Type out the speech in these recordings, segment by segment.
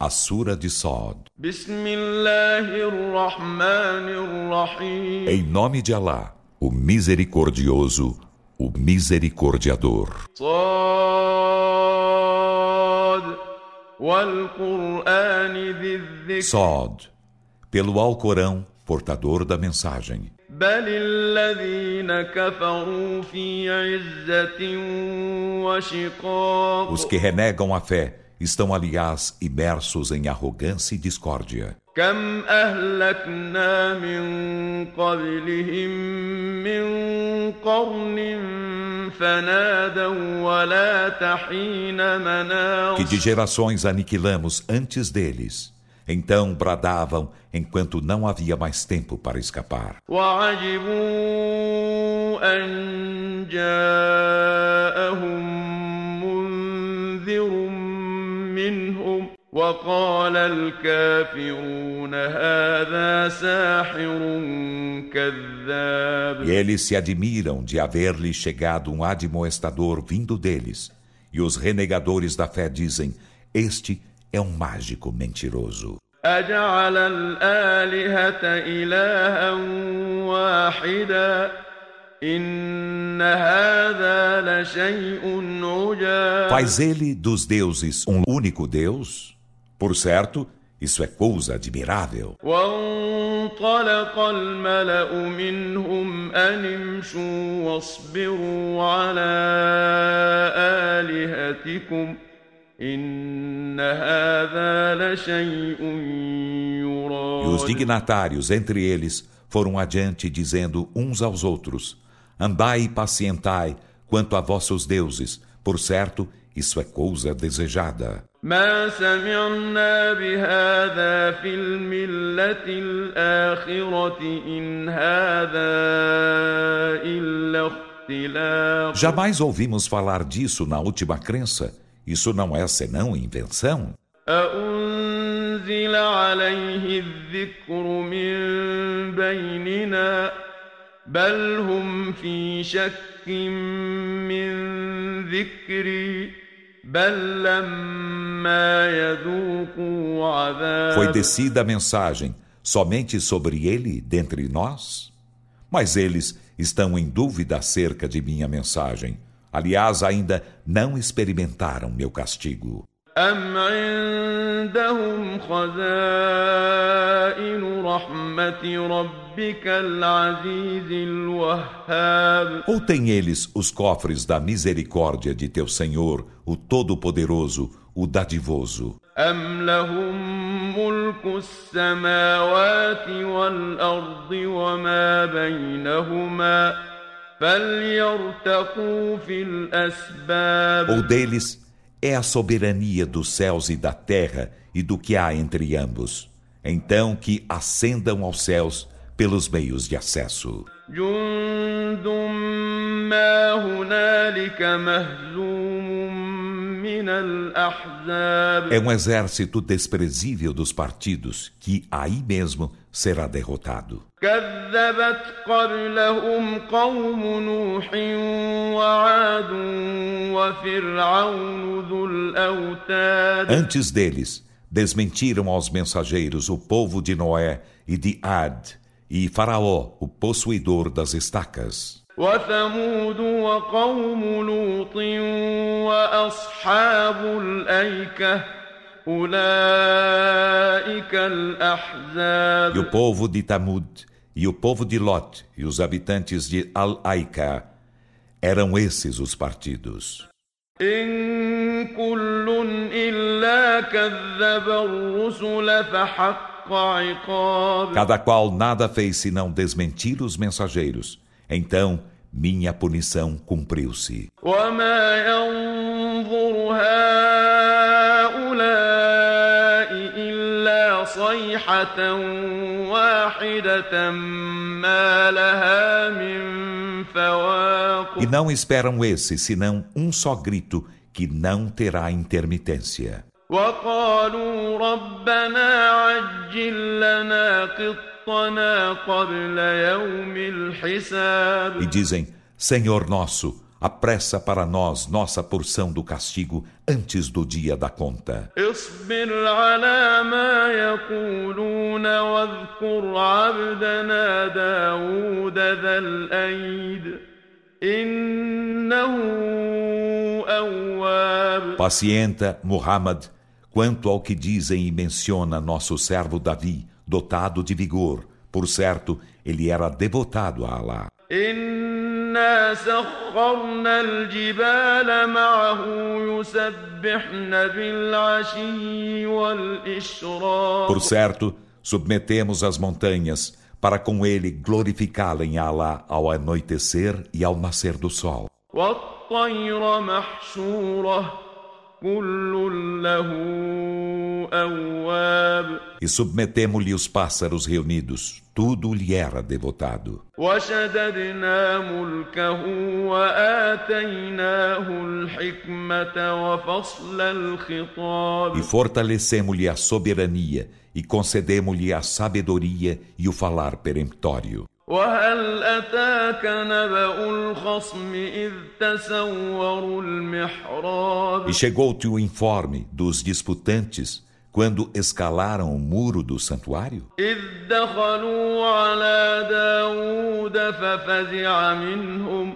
A Sura de Sod. Em nome de Alá, o Misericordioso, o Misericordiador. Sod, pelo Alcorão, portador da mensagem. Os que renegam a fé estão, aliás, imersos em arrogância e discórdia. كم أهلكنا من قبلهم من قرن فنادوا ولا تحين مناص Que de gerações aniquilamos antes deles. Então bradavam enquanto não havia mais tempo para escapar. وعجبوا أن جاءهم وقال الكافرون هذا ساحر كذاب E eles se admiram de haver-lhe chegado um admoestador vindo deles. E os renegadores da fé dizem: Este é um mágico mentiroso. أجعل الآلهة إلها واحدا إن هذا لشيء عجاب Faz ele dos deuses um único Deus? Por certo, isso é coisa admirável. E os dignatários entre eles foram adiante dizendo uns aos outros: Andai e pacientai quanto a vossos deuses, por certo, isso é coisa desejada. ما سمعنا بهذا في الملة الآخرة إن هذا إلا اختلاق Jamais ouvimos falar disso na última crença. Isso não é senão invenção. أنزل عليه الذكر من بيننا بل هم في شك من ذكري foi descida a mensagem somente sobre ele dentre nós? Mas eles estão em dúvida acerca de minha mensagem. Aliás, ainda não experimentaram meu castigo. أم عندهم خزائن رحمة ربك العزيز الوهاب ou têm eles os cofres da misericórdia de teu Senhor, o Todo-Poderoso, o Dadivoso? Ou deles é a soberania dos céus e da terra e do que há entre ambos. Então que ascendam aos céus pelos meios de acesso. É um exército desprezível dos partidos que aí mesmo será derrotado. Antes deles, desmentiram aos mensageiros o povo de Noé e de Ad, e Faraó, o possuidor das estacas. وثمود وقوم لوط وأصحاب الأيكة أولئك الأحزاب E o povo de Tamud, e o povo de Lot, e os habitantes de Al-Aika, eram esses os partidos. إن كل إلا كذب الرسل فحق Cada qual nada fez senão desmentir os mensageiros. Então, minha punição cumpriu-se. E não esperam esse, senão um só grito que não terá intermitência. وقالوا ربنا عجل لنا قطنا قبل يوم الحساب E dizem, Senhor nosso, apressa para nós nossa porção do castigo antes do dia da conta. Pacienta, Muhammad, quanto ao que dizem e menciona nosso servo Davi, dotado de vigor. Por certo, ele era devotado a Allah. إنا سخرنا الجبال معه يسبحن بالعشي والإشراق Por certo, submetemos as montanhas para com ele glorificá-lo Allah ao anoitecer e ao nascer do sol. والطير محشوره e submetemos-lhe os pássaros reunidos, tudo lhe era devotado. E fortalecemos-lhe a soberania e concedemos-lhe a sabedoria e o falar peremptório. وهل أتاك نبأ الخصم إذ تسوروا المحراب E chegou-te o informe dos disputantes quando escalaram o muro do santuário? إذ دخلوا على داود ففزع منهم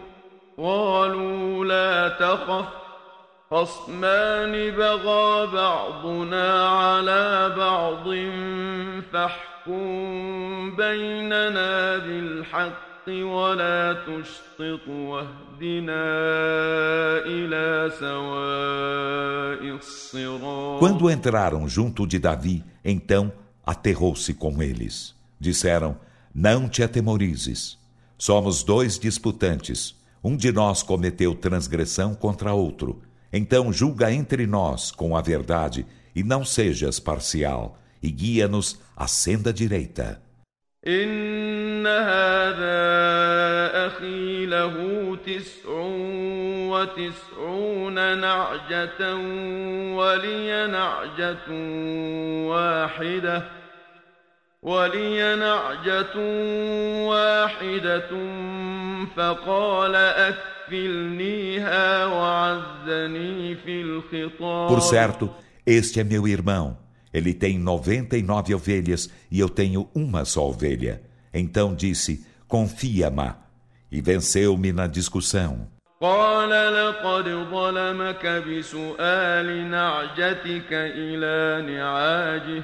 قالوا لا تخف خصمان بغى بعضنا على بعض فاحكم فاحكم بيننا بالحق ولا تشطط واهدنا إلى سواء الصراط Quando entraram junto de Davi, então aterrou-se com eles. Disseram: Não te atemorizes. Somos dois disputantes. Um de nós cometeu transgressão contra outro. Então julga entre nós com a verdade e não sejas parcial e guia-nos à senda direita. إن هذا أخي له تسع وتسعون نعجة ولي نعجة واحدة ولي نعجة واحدة فقال أكفلنيها وعزني في الخطاب Por certo, este é meu irmão Ele tem noventa e nove ovelhas e eu tenho uma só ovelha. Então disse: Confia-me. E venceu-me na discussão. قال لقد ظلمك بسؤال نعجتك إلى نعاجه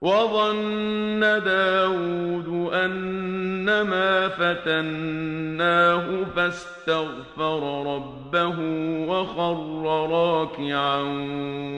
وظن داود أنما فتناه فاستغفر ربه وخر راكعا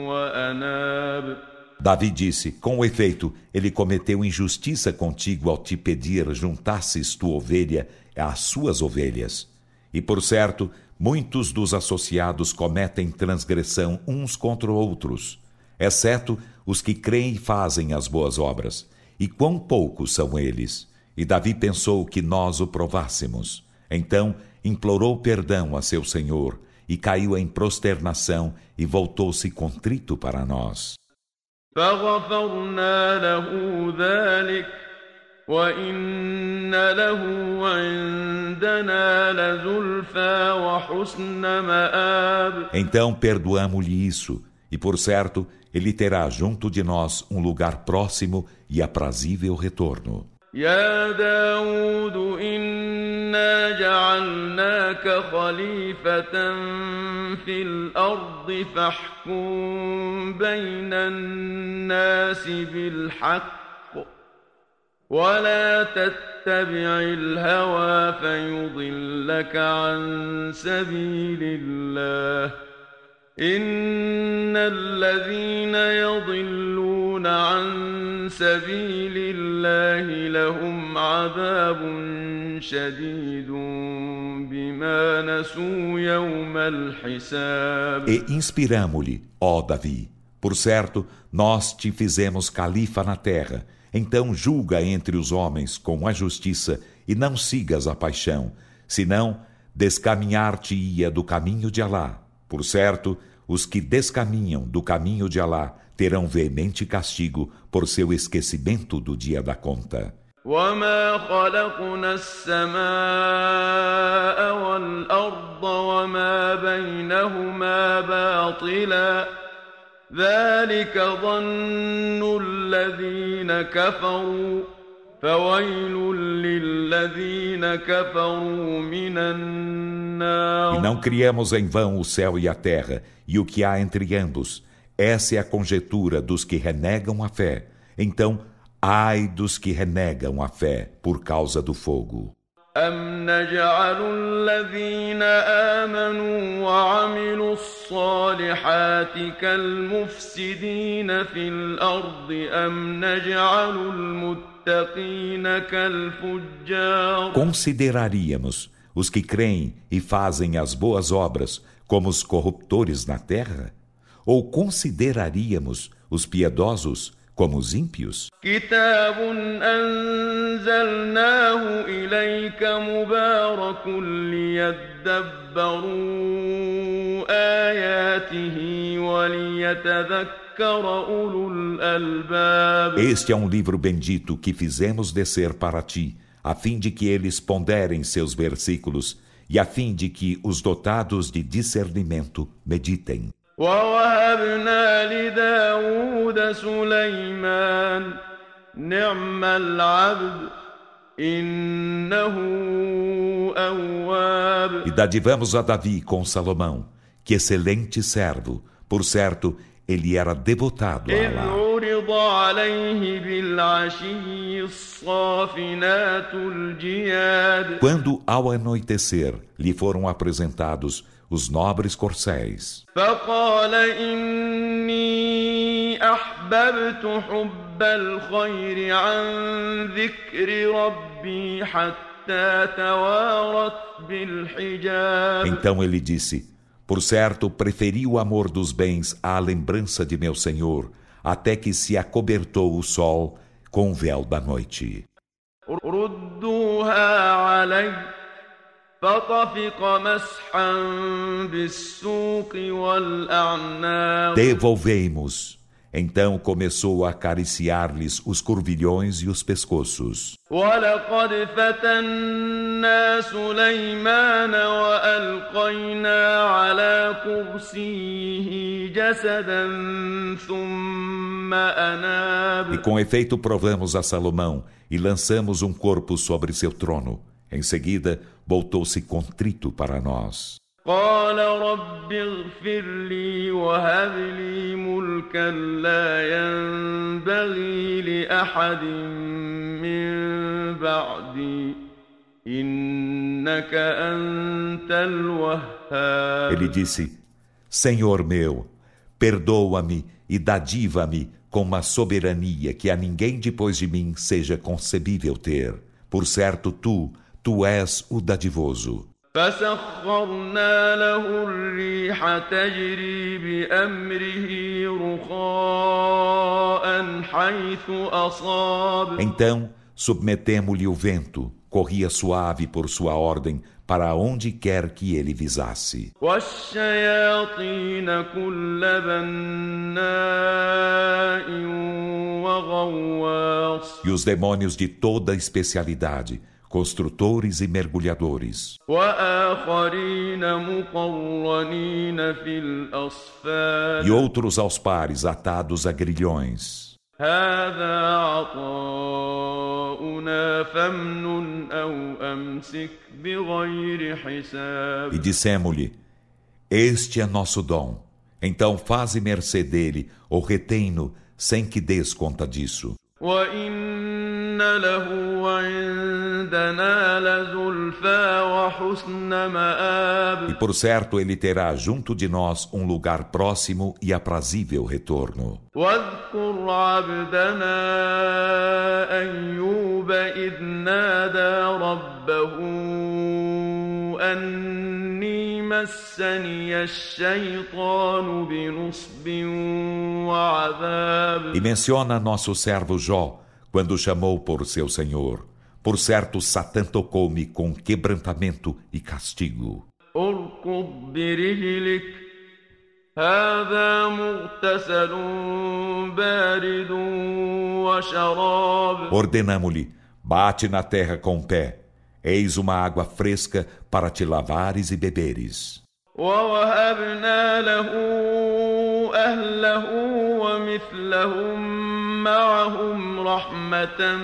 وأناب Davi disse: Com efeito, ele cometeu injustiça contigo ao te pedir juntasses tua ovelha às suas ovelhas. E por certo, muitos dos associados cometem transgressão uns contra outros, exceto os que creem e fazem as boas obras. E quão poucos são eles! E Davi pensou que nós o provássemos. Então implorou perdão a seu Senhor e caiu em prosternação e voltou-se contrito para nós. Então perdoamos-lhe isso, e por certo, ele terá junto de nós um lugar próximo e aprazível retorno. يا داود إنا جعلناك خليفة في الأرض فاحكم بين الناس بالحق ولا تتبع الهوى فيضلك عن سبيل الله إن الذين يضلون عن سبيل الله لهم عذاب شديد بما نسوا يوم الحساب E inspiramo-lhe, ó Davi, por certo, nós te fizemos califa na terra, Então julga entre os homens com a justiça e não sigas a paixão, senão descaminhar-te-ia do caminho de Alá. Por certo, os que descaminham do caminho de Alá terão veemente castigo por seu esquecimento do dia da conta. وما خلقنا السماء والأرض وما بينهما باطلا ذلك ظن الذين كفروا E não criamos em vão o céu e a terra e o que há entre ambos. Essa é a conjetura dos que renegam a fé. Então, ai dos que renegam a fé por causa do fogo. أم نجعل الذين آمنوا وعملوا الصالحات كالمفسدين في الأرض أم نجعل المتقين كالفجار Consideraríamos os que creem e fazem as boas obras como os corruptores na terra? Ou consideraríamos os piedosos como os ímpios. Este é um livro bendito que fizemos descer para ti, a fim de que eles ponderem seus versículos e a fim de que os dotados de discernimento meditem. ووهبنا لداود سليمان نعم العبد إنه أواب E dadivamos a Davi com Salomão, que excelente servo, por certo, ele era devotado a إذ Allah. عرض عليه بالعشي الصافنات الجياد Quando, ao anoitecer, lhe foram apresentados os nobres corcéis, فقال إني أحببت حب الخير عن ذكر ربي حتى توارت بالحجاب então ele disse: Por certo, preferi o amor dos bens à lembrança de meu Senhor, até que se acobertou o sol com o véu da noite. ردوها علي فطفق مسحا بالسوق والأعناق Devolvemos. Então começou a acariciar-lhes os curvilhões e os pescoços. ولقد فتنا سليمان وألقينا على كرسيه جسدا ثم E أناب com efeito provamos a Salomão e lançamos um corpo sobre seu trono. Em seguida, voltou-se contrito para nós. قال رب اغفر لي وهب لي ملكا لا ينبغي لأحد من بعدي إنك أنت الوهاب Ele disse: Senhor meu, perdoa-me e dadiva-me com uma soberania que a ninguém depois de mim seja concebível ter. Por certo, tu, tu és o dadivoso. فسخرنا له الريح تجري بأمره رخاء حيث أصاب Então, submetemo-lhe o vento, corria suave por sua ordem para onde quer que ele visasse. والشياطين كل بناء وغواص E os demônios de toda especialidade, construtores e mergulhadores, وآخرين مقرنين في الأصفاد e outros aos pares atados a grilhões. هذا عطاؤنا فامنن أو أمسك بغير حساب E dissemo-lhe: Este é nosso dom. Então faze mercê dele, ou retém-no, sem que des conta disso. وإن له عندنا لزلفى وحسن E مآب por certo ele terá junto de nós um lugar próximo e aprazível retorno. واذكر عبدنا أيوب إذ نادى ربه أني مسني الشيطان بنصب وعذاب E menciona nosso servo Jó, quando chamou por seu Senhor. Por certo, Satã tocou-me com quebrantamento e castigo. Ordenamo-lhe: bate na terra com o pé. Eis uma água fresca para te lavares e beberes. ووهبنا له أهله ومثلهم معهم رحمة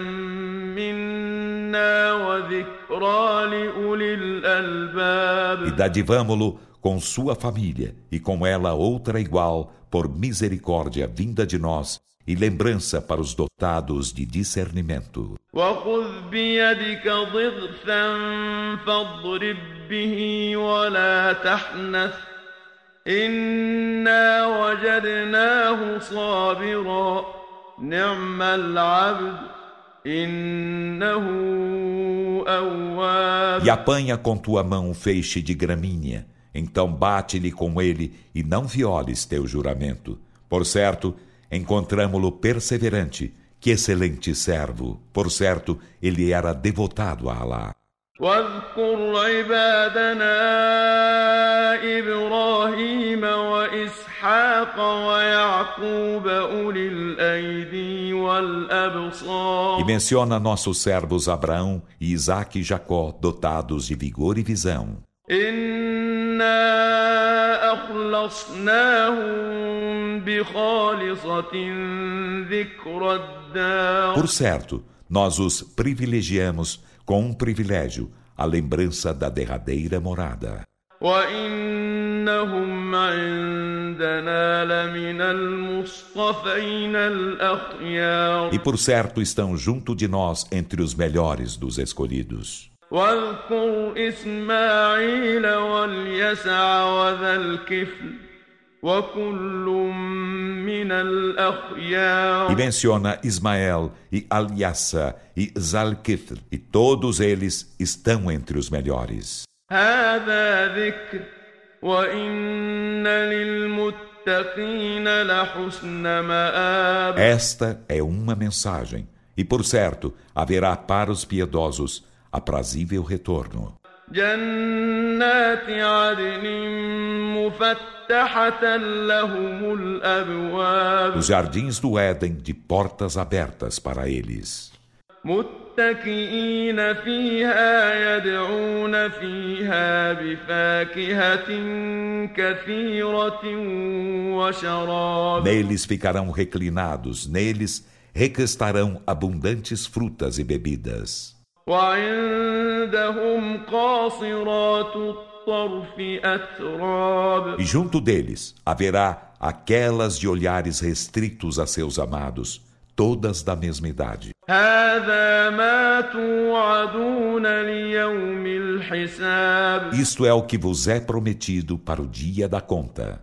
منا وذكرى لأولي الألباب E dadivamo-lo com sua família e com ela outra igual por misericórdia vinda de nós e lembrança para os dotados de discernimento. e apanha com tua mão um feixe de gramínea, então bate-lhe com ele e não violes teu juramento. Por certo, encontramo-lo perseverante, que excelente servo. Por certo, ele era devotado a Alá. واذكر عبادنا إبراهيم وإسحاق ويعقوب أولي الأيدي والأبصار E menciona nossos servos Abraão e Isaac e Jacó, dotados de vigor e visão. إنا أخلصناهم بخالصة ذكر الدار Por certo, nós os privilegiamos com um privilégio, a lembrança da derradeira morada. وإنهم عندنا لمن المصطفين الأخيار E por certo estão junto de nós entre os melhores dos escolhidos. واذكر إسماعيل واليسع وذا الكفل وكل من الأخيار E menciona Ismael e Aliassa e Zalkifl, e todos eles estão entre os melhores. هذا ذكر وإن للمتقين لحسن مآب Esta é uma mensagem, e por certo haverá para os piedosos aprazível retorno. جنات عدن مفتحة لهم الأبواب Os jardins do Éden de portas abertas para eles. متكئين فيها يدعون فيها بفاكهة كثيرة وشراب Neles ficarão reclinados, neles requestarão abundantes frutas e bebidas. وعندهم قاصرات الطرف أتراب e junto deles haverá aquelas de olhares restritos a seus amados, todas da mesma idade. Isto é o que vos é prometido para o dia da conta.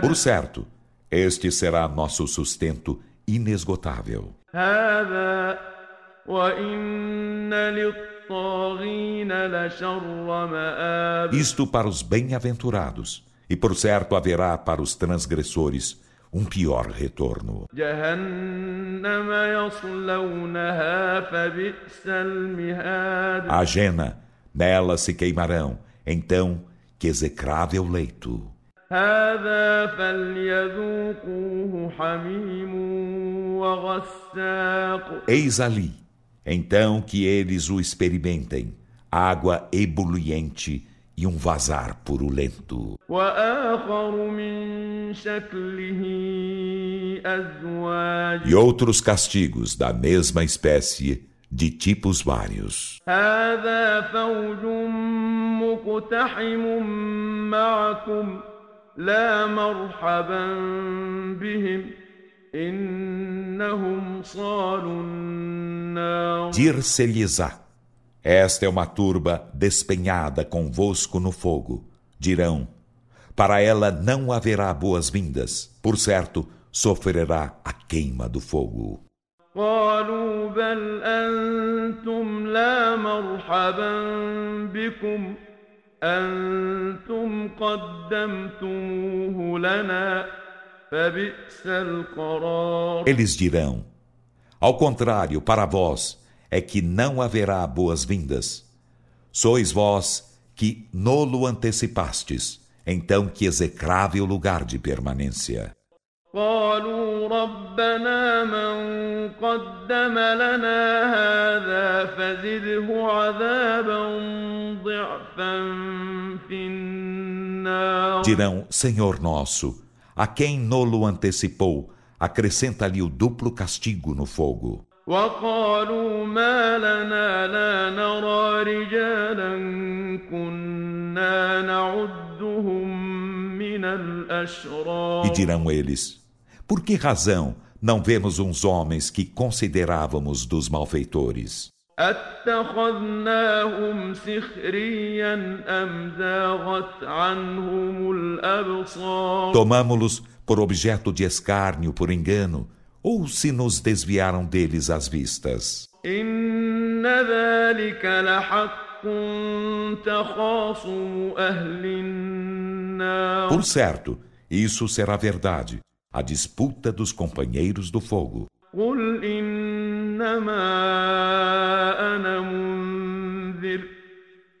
Por certo, este será nosso sustento inesgotável. هذا وإن للطاغين لشر مآب Isto para os bem-aventurados, e por certo haverá para os transgressores um pior retorno. جهنم يصلونها فبئس المهاد A jena, nela se queimarão, então que execrável leito. هذا فليذوقوه حميم وغساق Eis ali, então que eles o experimentem, água ebuliente e um vazar purulento. وآخر من شكله أزواج E outros castigos da mesma espécie, de tipos vários. هذا فوج مقتحم معكم لا مرحبا بهم إنهم صالوا النار Dir-se-lhes-á: Esta é uma turba despenhada convosco no fogo. Dirão: Para ela não haverá boas-vindas, por certo, sofrerá a queima do fogo. قالوا بل أنتم لا مرحبا بكم أنتم قدمتموه لنا فبئس القرار Eles dirão: Ao contrário, para vós é que não haverá boas-vindas. Sois vós que nolo antecipastes, então que execrável lugar de permanência. قالوا ربنا من قدم لنا هذا فزده عذابا ضعفا في النار Dirão: Senhor nosso, a quem nolo antecipou, acrescenta-lhe o duplo castigo no fogo. وقالوا ما لنا لا نرى رجالا كنا نعدهم من الأشرار E dirão eles: Por que razão não vemos uns homens que considerávamos dos malfeitores? أتخذناهم سخريا أم زاغت عنهم الأبصار Tomamo-los por objeto de escárnio por engano, ou se nos desviaram deles as vistas? إن ذلك لحق تخاصم أهل النار Por certo, isso será verdade, a disputa dos companheiros do fogo. قل إنما أنا منذر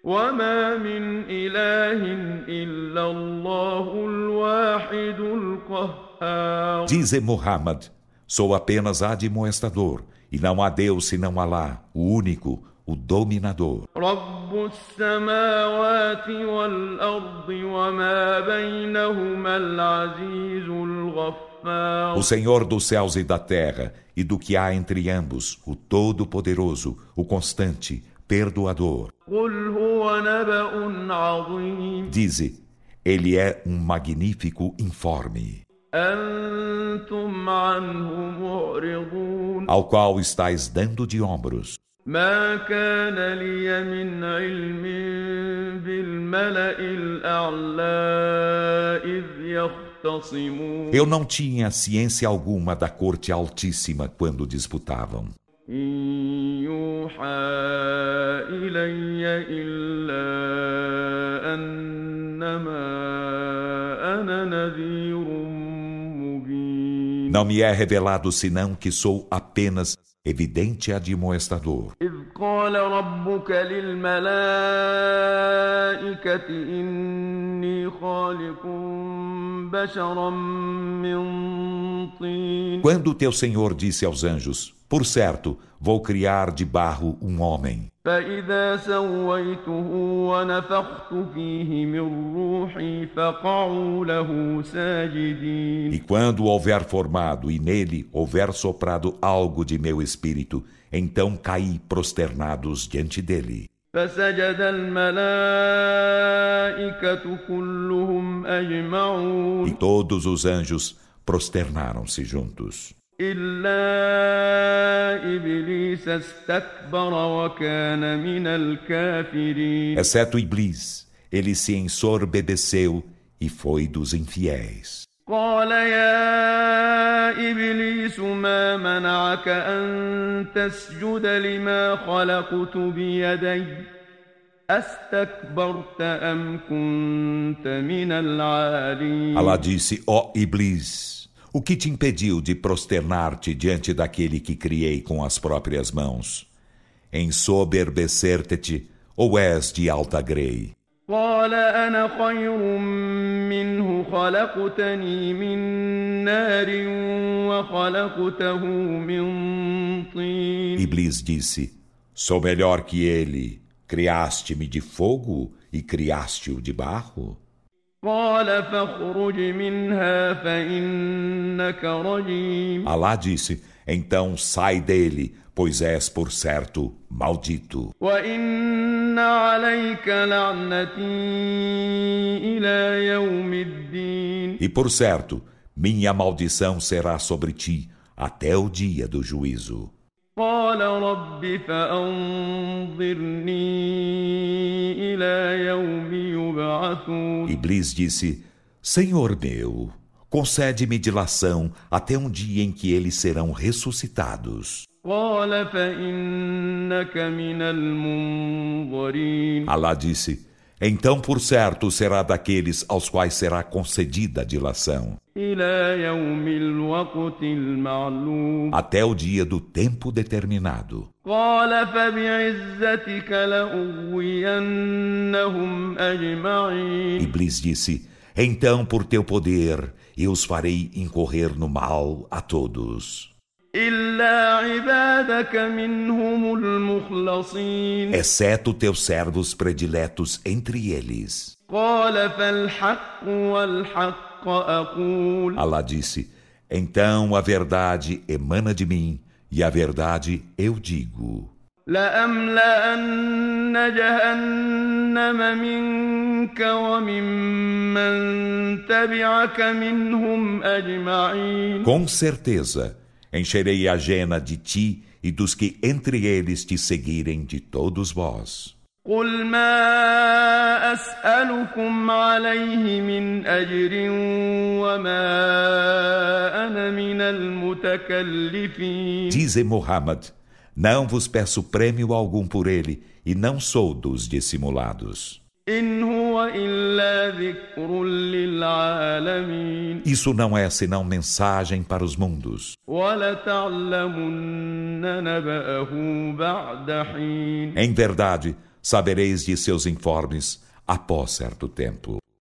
وما من إله إلا الله الواحد القهار Dize Muhammad: Sou apenas admoestador, e não há Deus senão Alá, o único, o dominador. رب السماوات والأرض وما بينهما العزيز الغفار O Senhor dos céus e da terra, e do que há entre ambos, o Todo-Poderoso, o Constante, Perdoador. قل هو نبأ عظيم Dize: Ele é um magnífico informe, أنتم عنه معرضون ao qual estáis dando de ombros. ما كان لي من علم بالملأ الأعلى إذ يختصمون Eu não tinha ciência alguma da corte altíssima quando disputavam. إن يوحى إلي إلا أنما أنا نذير مبين Não me é revelado senão que sou apenas evidente admoestador. إذ قال ربك للملائكة إني خالق بشرا من طين Quando teu Senhor disse aos anjos: Por certo, vou criar de barro um homem. فإذا سويته ونفخت فيه من روحي فقعوا له ساجدين E quando o houver formado e nele houver soprado algo de meu espírito, espírito, então caí prosternados diante dele. E todos os anjos prosternaram-se juntos. Exceto Iblis, ele se ensorbedeceu e foi dos infiéis. قال يا إبليس ما منعك أن تسجد لما خلقت بيدي أستكبرت أم كنت من العالين Allah disse: Ó Iblis, o que te impediu de prosternar-te diante daquele que criei com as próprias mãos? Ensoberbecer-te ou és de alta grei? قال أنا خير منه خلقتني من نار وخلقته من طين Iblis disse: Sou melhor que ele. Criaste-me de fogo e criaste-o de barro? قال فاخرج منها فإنك رجيم Alá disse: Então sai dele, pois és por certo maldito. وإن عليك لعنتي إلى يوم الدين E por certo, minha maldição será sobre ti até o dia do juízo. قال رب فأنظرني إلى يوم يبعثون Iblis disse: Senhor meu, concede-me dilação até um dia em que eles serão ressuscitados. Alá disse: Então, por certo, será daqueles aos quais será concedida a dilação. Até o dia do tempo determinado. Iblis disse: então, por teu poder, eu os farei incorrer no mal a todos. Exceto teus servos prediletos entre eles. Allah disse: Então a verdade emana de mim, e a verdade eu digo. لأملأن جهنم منك وممن تبعك منهم أجمعين Com certeza, encherei a jena de ti e dos que entre eles te seguirem de todos vós. قل ما أسألكم عليه من أجر وما أنا من المتكلفين Dize Muhammad, não vos peço prêmio algum por ele e não sou dos dissimulados. Isso não é senão mensagem para os mundos. Em verdade, sabereis de seus informes após certo tempo.